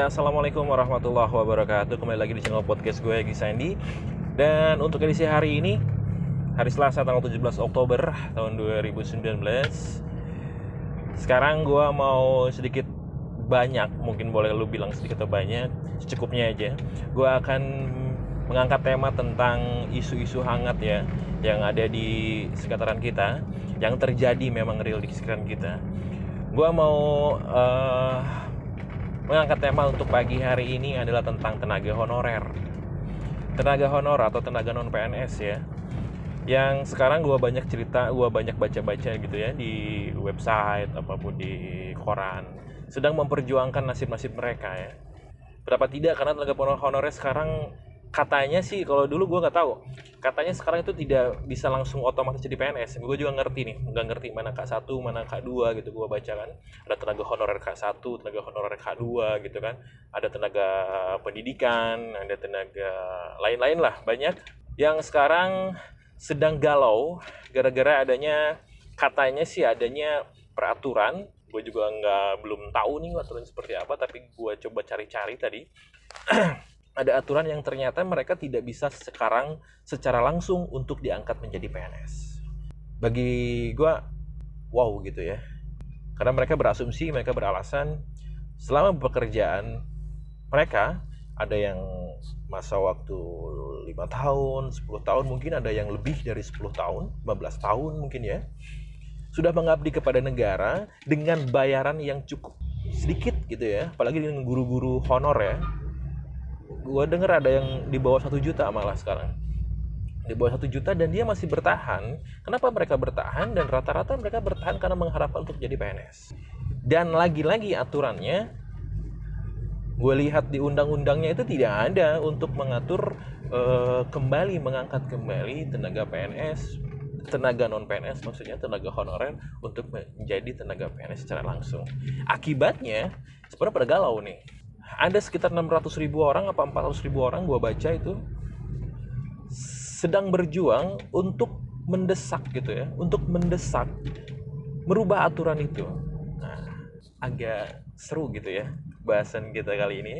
Ya, Assalamualaikum warahmatullahi wabarakatuh. Kembali lagi di channel podcast gue, Egi Sandi Dan untuk edisi hari ini Hari Selasa tanggal 17 Oktober tahun 2019 Sekarang gue mau sedikit banyak Mungkin boleh lu bilang sedikit atau banyak Secukupnya aja. Gue akan mengangkat tema tentang isu-isu hangat ya Yang ada di sekitaran kita Yang terjadi memang real di sekitaran kita. Gue mau uh, mengangkat tema untuk pagi hari ini adalah tentang tenaga honorer. Tenaga honor atau tenaga non PNS ya. Yang sekarang gue banyak cerita, gue banyak baca-baca gitu ya di website apa pun di koran, sedang memperjuangkan nasib-nasib mereka ya. Berapa tidak karena tenaga honorer sekarang katanya sih kalau dulu gue nggak tahu katanya sekarang itu tidak bisa langsung otomatis jadi PNS gue juga ngerti nih nggak ngerti mana K1 mana K2 gitu gue baca kan. Ada tenaga honorer K1 tenaga honorer K2 gitu kan. Ada tenaga pendidikan ada tenaga lain-lain lah banyak. Yang sekarang sedang galau gara-gara adanya katanya sih adanya peraturan. Gue juga nggak belum tahu nih aturan seperti apa tapi gue coba cari-cari tadi ada aturan yang ternyata mereka tidak bisa sekarang secara langsung untuk diangkat menjadi PNS. Bagi gue, wow gitu ya. Karena mereka berasumsi, mereka beralasan selama pekerjaan mereka ada yang masa waktu 5 tahun, 10 tahun, mungkin ada yang lebih dari 10 tahun, 15 tahun mungkin ya. Sudah mengabdi kepada negara dengan bayaran yang cukup sedikit gitu ya, apalagi dengan guru-guru honor ya gue denger ada yang di bawah satu juta malah sekarang. Di bawah satu juta dan dia masih bertahan. Kenapa mereka bertahan? Dan rata-rata mereka bertahan karena mengharapkan untuk jadi PNS dan lagi-lagi aturannya gue lihat di undang-undangnya itu tidak ada untuk mengatur uh, kembali mengangkat kembali tenaga PNS tenaga non PNS maksudnya tenaga honorer untuk menjadi tenaga PNS secara langsung. Akibatnya sebenarnya pada galau nih ada sekitar 600 ribu orang apa 400 ribu orang gue baca itu sedang berjuang untuk mendesak gitu ya untuk mendesak merubah aturan itu. Nah agak seru gitu ya bahasan kita kali ini.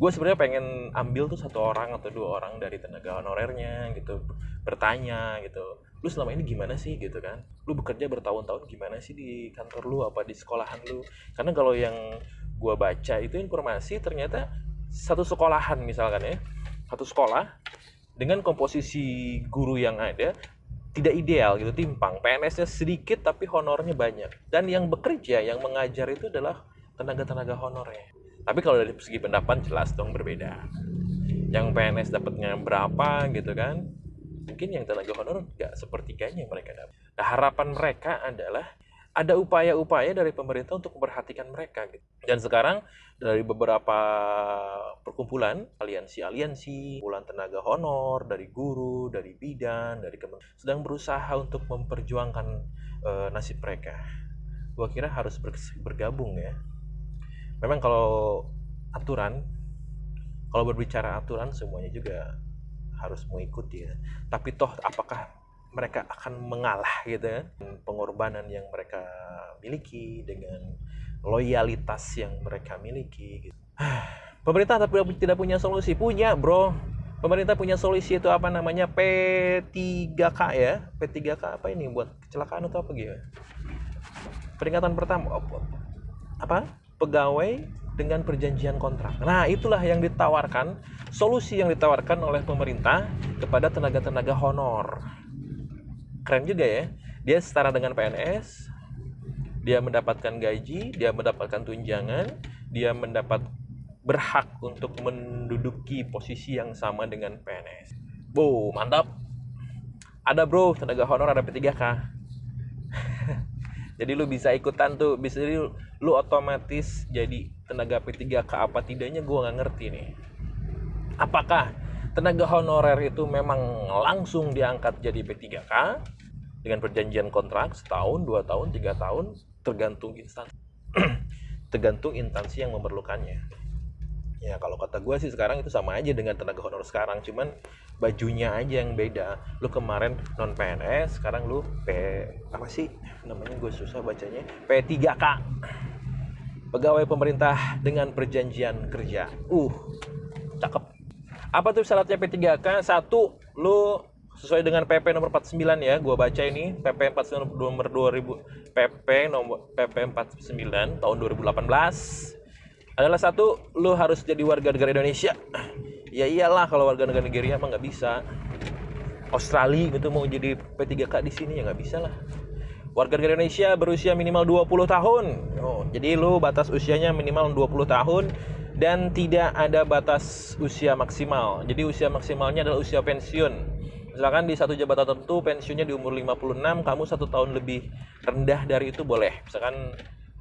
Gue sebenarnya pengen ambil tuh satu orang atau dua orang dari tenaga honorernya gitu bertanya gitu lu selama ini gimana sih? gitu kan. Lu bekerja bertahun-tahun gimana sih di kantor lu? Apa di sekolahan lu? Karena kalau yang gue baca itu informasi ternyata satu sekolahan misalkan ya satu sekolah dengan komposisi guru yang ada tidak ideal gitu timpang. PNS-nya sedikit tapi honornya banyak. Dan yang bekerja yang mengajar itu adalah tenaga-tenaga honornya. Tapi kalau dari segi pendapat jelas dong berbeda. Yang PNS dapatnya berapa gitu kan mungkin yang tenaga honor nggak sepertiganya mereka dapat. Nah harapan mereka adalah ada upaya-upaya dari pemerintah untuk memperhatikan mereka gitu. Dan sekarang dari beberapa perkumpulan, aliansi-aliansi, kumpulan tenaga honor, dari guru, dari bidan, dari kementerian sedang berusaha untuk memperjuangkan e, nasib mereka. Gua kira harus bergabung ya. Memang kalau aturan, kalau berbicara aturan semuanya juga harus mengikuti ya. Tapi toh apakah mereka akan mengalah gitu ya. Pengorbanan yang mereka miliki dengan loyalitas yang mereka miliki gitu. pemerintah tapi tidak punya solusi. Punya bro. Pemerintah punya solusi itu apa namanya? P3K ya. P3K apa ini? Buat kecelakaan atau apa gitu peringatan pertama apa? Pegawai dengan perjanjian kontrak. Nah, itulah yang ditawarkan, solusi yang ditawarkan oleh pemerintah kepada tenaga-tenaga honor keren juga ya. Dia setara dengan PNS dia mendapatkan gaji dia mendapatkan tunjangan dia mendapat berhak untuk menduduki posisi yang sama dengan PNS bu mantap. Ada bro tenaga honor ada P3K jadi lu bisa ikutan tuh bisa lu, lu otomatis jadi tenaga P3K apa tidaknya gue nggak ngerti nih. Apakah tenaga honorer itu memang langsung diangkat jadi P3K dengan perjanjian kontrak setahun, dua tahun, tiga tahun, tergantung instansi, tergantung instansi yang memerlukannya. Ya kalau kata gue sih sekarang itu sama aja dengan tenaga honor sekarang, cuman bajunya aja yang beda. Lu kemarin non PNS, sekarang lu P apa sih namanya gue susah bacanya P3K. pegawai pemerintah dengan perjanjian kerja. Uh, cakep. Apa tuh syaratnya P3K? Satu, lu sesuai dengan PP nomor 49 ya, gua baca ini. PP 49 nomor 2000 PP nomor PP 49 tahun 2018 adalah satu lu harus jadi warga negara Indonesia. Ya iyalah kalau warga negara Nigeria emang nggak bisa. Australia gitu mau jadi P3K di sini ya nggak bisa lah. Warga negara Indonesia berusia minimal 20 tahun. Oh, jadi lu batas usianya minimal 20 tahun dan tidak ada batas usia maksimal. Jadi usia maksimalnya adalah usia pensiun. Misalkan di satu jabatan tertentu pensiunnya di umur 56 kamu satu tahun lebih rendah dari itu boleh. Misalkan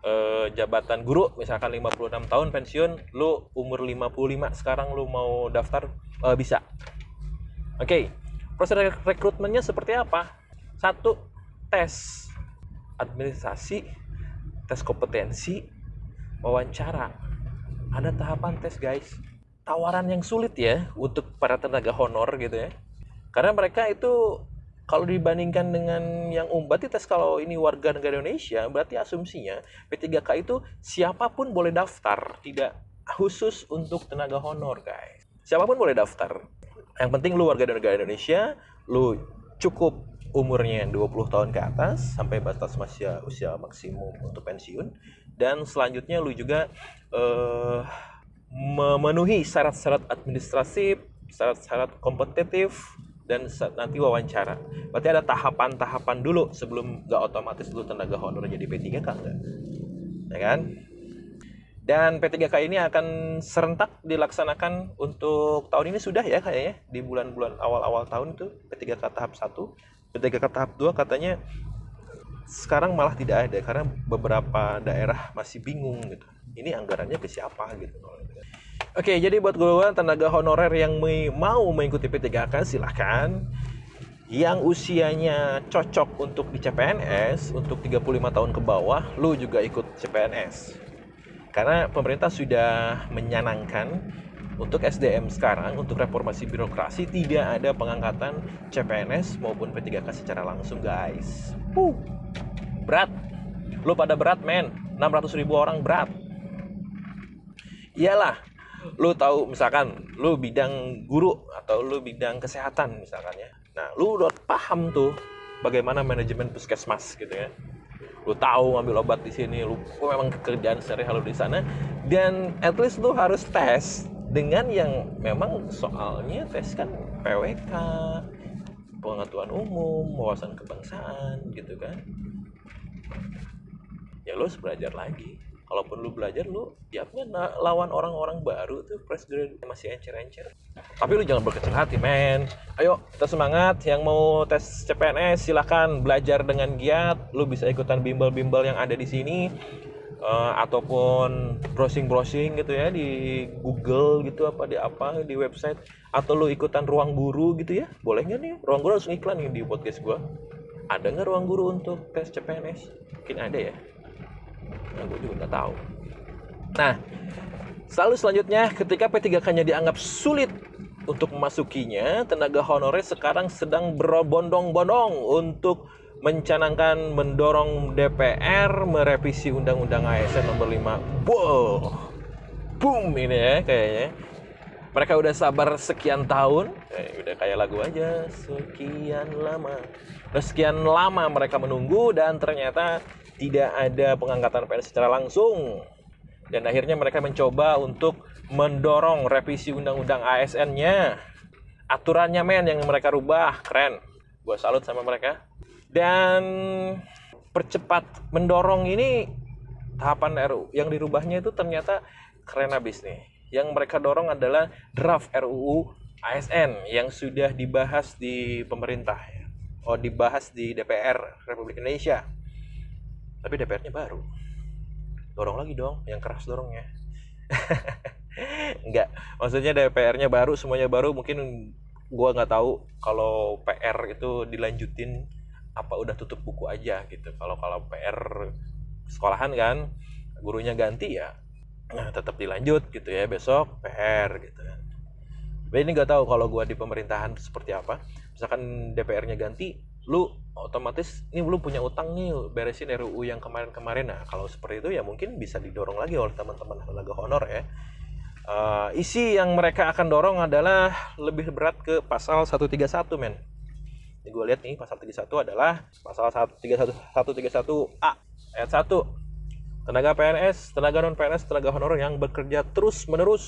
eh, jabatan guru misalkan 56 tahun pensiun lu umur 55 sekarang lu mau daftar eh, bisa. Oke okay. proses rekrutmennya seperti apa? Satu tes administrasi tes kompetensi wawancara ada tahapan tes guys. Tawaran yang sulit ya untuk para tenaga honor gitu ya. Karena mereka itu kalau dibandingkan dengan yang umum berarti tes kalau ini warga negara Indonesia berarti asumsinya P3K itu siapa pun boleh daftar. Tidak khusus untuk tenaga honor guys. Siapa pun boleh daftar. Yang penting lu warga negara Indonesia lu cukup umurnya 20 tahun ke atas sampai batas usia usia maksimum untuk pensiun dan selanjutnya lu juga uh, memenuhi syarat-syarat administratif syarat-syarat kompetitif dan nanti wawancara. Berarti ada tahapan-tahapan dulu sebelum nggak otomatis dulu tenaga honor jadi P3K enggak? Ya kan? Dan P3K ini akan serentak dilaksanakan untuk tahun ini sudah ya kayaknya di bulan-bulan awal-awal tahun itu P3K tahap 1. P3K tahap 2 katanya sekarang malah tidak ada karena beberapa daerah masih bingung gitu. Ini anggarannya ke siapa gitu. Oke, jadi buat gue tenaga honorer yang mau mengikuti P3K silahkan. Yang usianya cocok untuk di CPNS, untuk 35 tahun ke bawah, lu juga ikut CPNS. Karena pemerintah sudah menyanangkan untuk SDM sekarang, untuk reformasi birokrasi, tidak ada pengangkatan CPNS maupun P3K secara langsung, guys. Uh, berat. Lu pada berat, men. 600 ribu orang berat. Iyalah, lu tahu misalkan lu bidang guru atau lu bidang kesehatan misalkan ya nah lu udah paham tuh bagaimana manajemen puskesmas gitu ya lu tahu ngambil obat di sini lu memang kerjaan sehari-hari di sana dan at least lu harus tes dengan yang memang soalnya tes kan PWK pengetahuan umum wawasan kebangsaan gitu kan. Ya lu harus belajar lagi. Kalaupun lu belajar lu tiapnya lawan orang-orang baru tuh fresh graduate masih encer-encer. Tapi lu jangan berkecil hati men. Ayo kita semangat. Yang mau tes CPNS silahkan belajar dengan giat. Lu bisa ikutan bimbel-bimbel yang ada di sini uh, ataupun browsing-browsing gitu ya di Google gitu apa di apa di website. Atau lu ikutan ruang guru gitu ya. Boleh nggak nih? Ruang guru harus iklan nih di podcast gua. Ada nggak ruang guru untuk tes CPNS mungkin ada ya. Nah, gue juga nggak tahu. Nah, selalu selanjutnya ketika P3K-nya dianggap sulit untuk memasukinya, tenaga honorer sekarang sedang berbondong-bondong untuk mencanangkan mendorong DPR merevisi Undang-Undang ASN nomor 5. Wow, boom ini ya kayaknya. Mereka udah sabar sekian tahun, eh, udah kayak lagu aja, sekian lama. Sekian lama mereka menunggu dan ternyata tidak ada pengangkatan PNS secara langsung. Dan akhirnya mereka mencoba untuk mendorong revisi undang-undang ASN-nya aturannya men yang mereka rubah. Keren. Gue salut sama mereka dan percepat mendorong ini tahapan RU yang dirubahnya itu ternyata keren abis nih. Yang mereka dorong adalah draft RUU ASN yang sudah dibahas di pemerintah oh dibahas di DPR Republik Indonesia. Tapi DPR-nya baru. Dorong lagi dong yang keras dorongnya. Enggak maksudnya DPR-nya baru semuanya baru mungkin gua nggak tahu kalau PR itu dilanjutin apa udah tutup buku aja gitu. Kalau kalau PR sekolahan kan gurunya ganti ya nah tetap dilanjut gitu ya besok PR gitu kan. Tapi ini nggak tahu kalau gua di pemerintahan seperti apa. Misalkan DPR-nya ganti lu otomatis ini lu punya utang nih beresin RUU yang kemarin-kemarin. Nah kalau seperti itu ya mungkin bisa didorong lagi oleh teman-teman tenaga honor ya. Uh, isi yang mereka akan dorong adalah lebih berat ke pasal 131 men ini gue lihat nih pasal 31 adalah pasal 131 131 A ayat 1 tenaga PNS tenaga non PNS tenaga honor yang bekerja terus menerus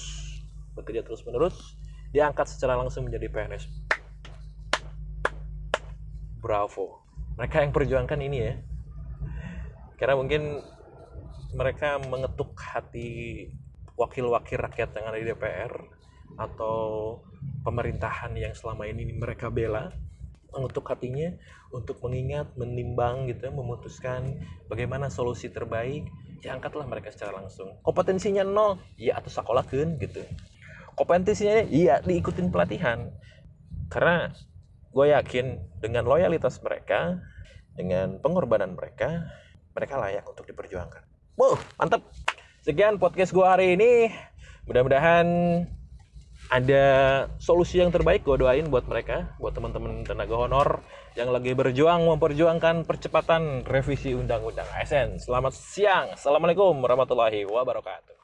bekerja terus menerus diangkat secara langsung menjadi PNS bravo. Mereka yang perjuangkan ini ya. Karena mungkin mereka mengetuk hati wakil-wakil rakyat yang ada di DPR atau pemerintahan yang selama ini mereka bela mengetuk hatinya untuk mengingat, menimbang gitu, memutuskan bagaimana solusi terbaik, ya angkatlah mereka secara langsung. Kompetensinya nol, ya atau sekolah kan gitu. Kompetensinya iya diikutin pelatihan. Karena gue yakin dengan loyalitas mereka, dengan pengorbanan mereka, mereka layak untuk diperjuangkan. Wow, mantap. Sekian podcast gue hari ini. Mudah-mudahan ada solusi yang terbaik gue doain buat mereka, buat teman-teman tenaga honor yang lagi berjuang memperjuangkan percepatan revisi undang-undang ASN. Selamat siang, assalamualaikum warahmatullahi wabarakatuh.